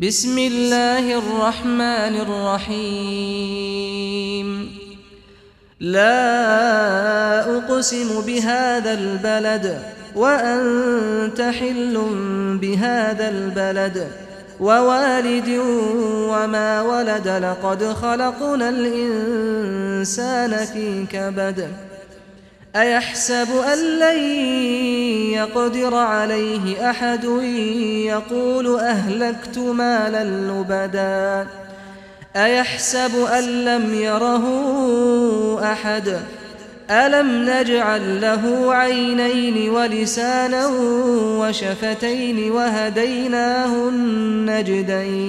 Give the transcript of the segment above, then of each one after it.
بسم الله الرحمن الرحيم. لا أقسم بهذا البلد وأنت حل بهذا البلد ووالد وما ولد لقد خلقنا الإنسان في كبد. أيحسب أن لن يقدر عليه أحد يقول أهلكت مالا لبدا؟ أيحسب أن لم يره أحد؟ ألم نجعل له عينين ولسانا وشفتين وهديناه النجدين؟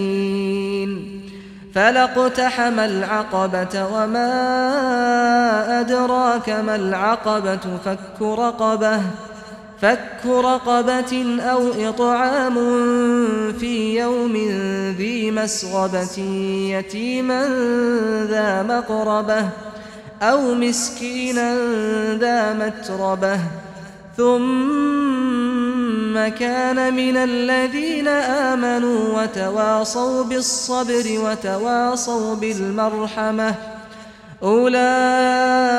فلاقتحم العقبة وما أدراك ما العقبة فك رقبة فك رقبة أو إطعام في يوم ذي مسغبة يتيما ذا مقربة أو مسكينا ذا متربة. ثم كان من الذين آمنوا وتواصوا بالصبر وتواصوا بالمرحمة. أولئك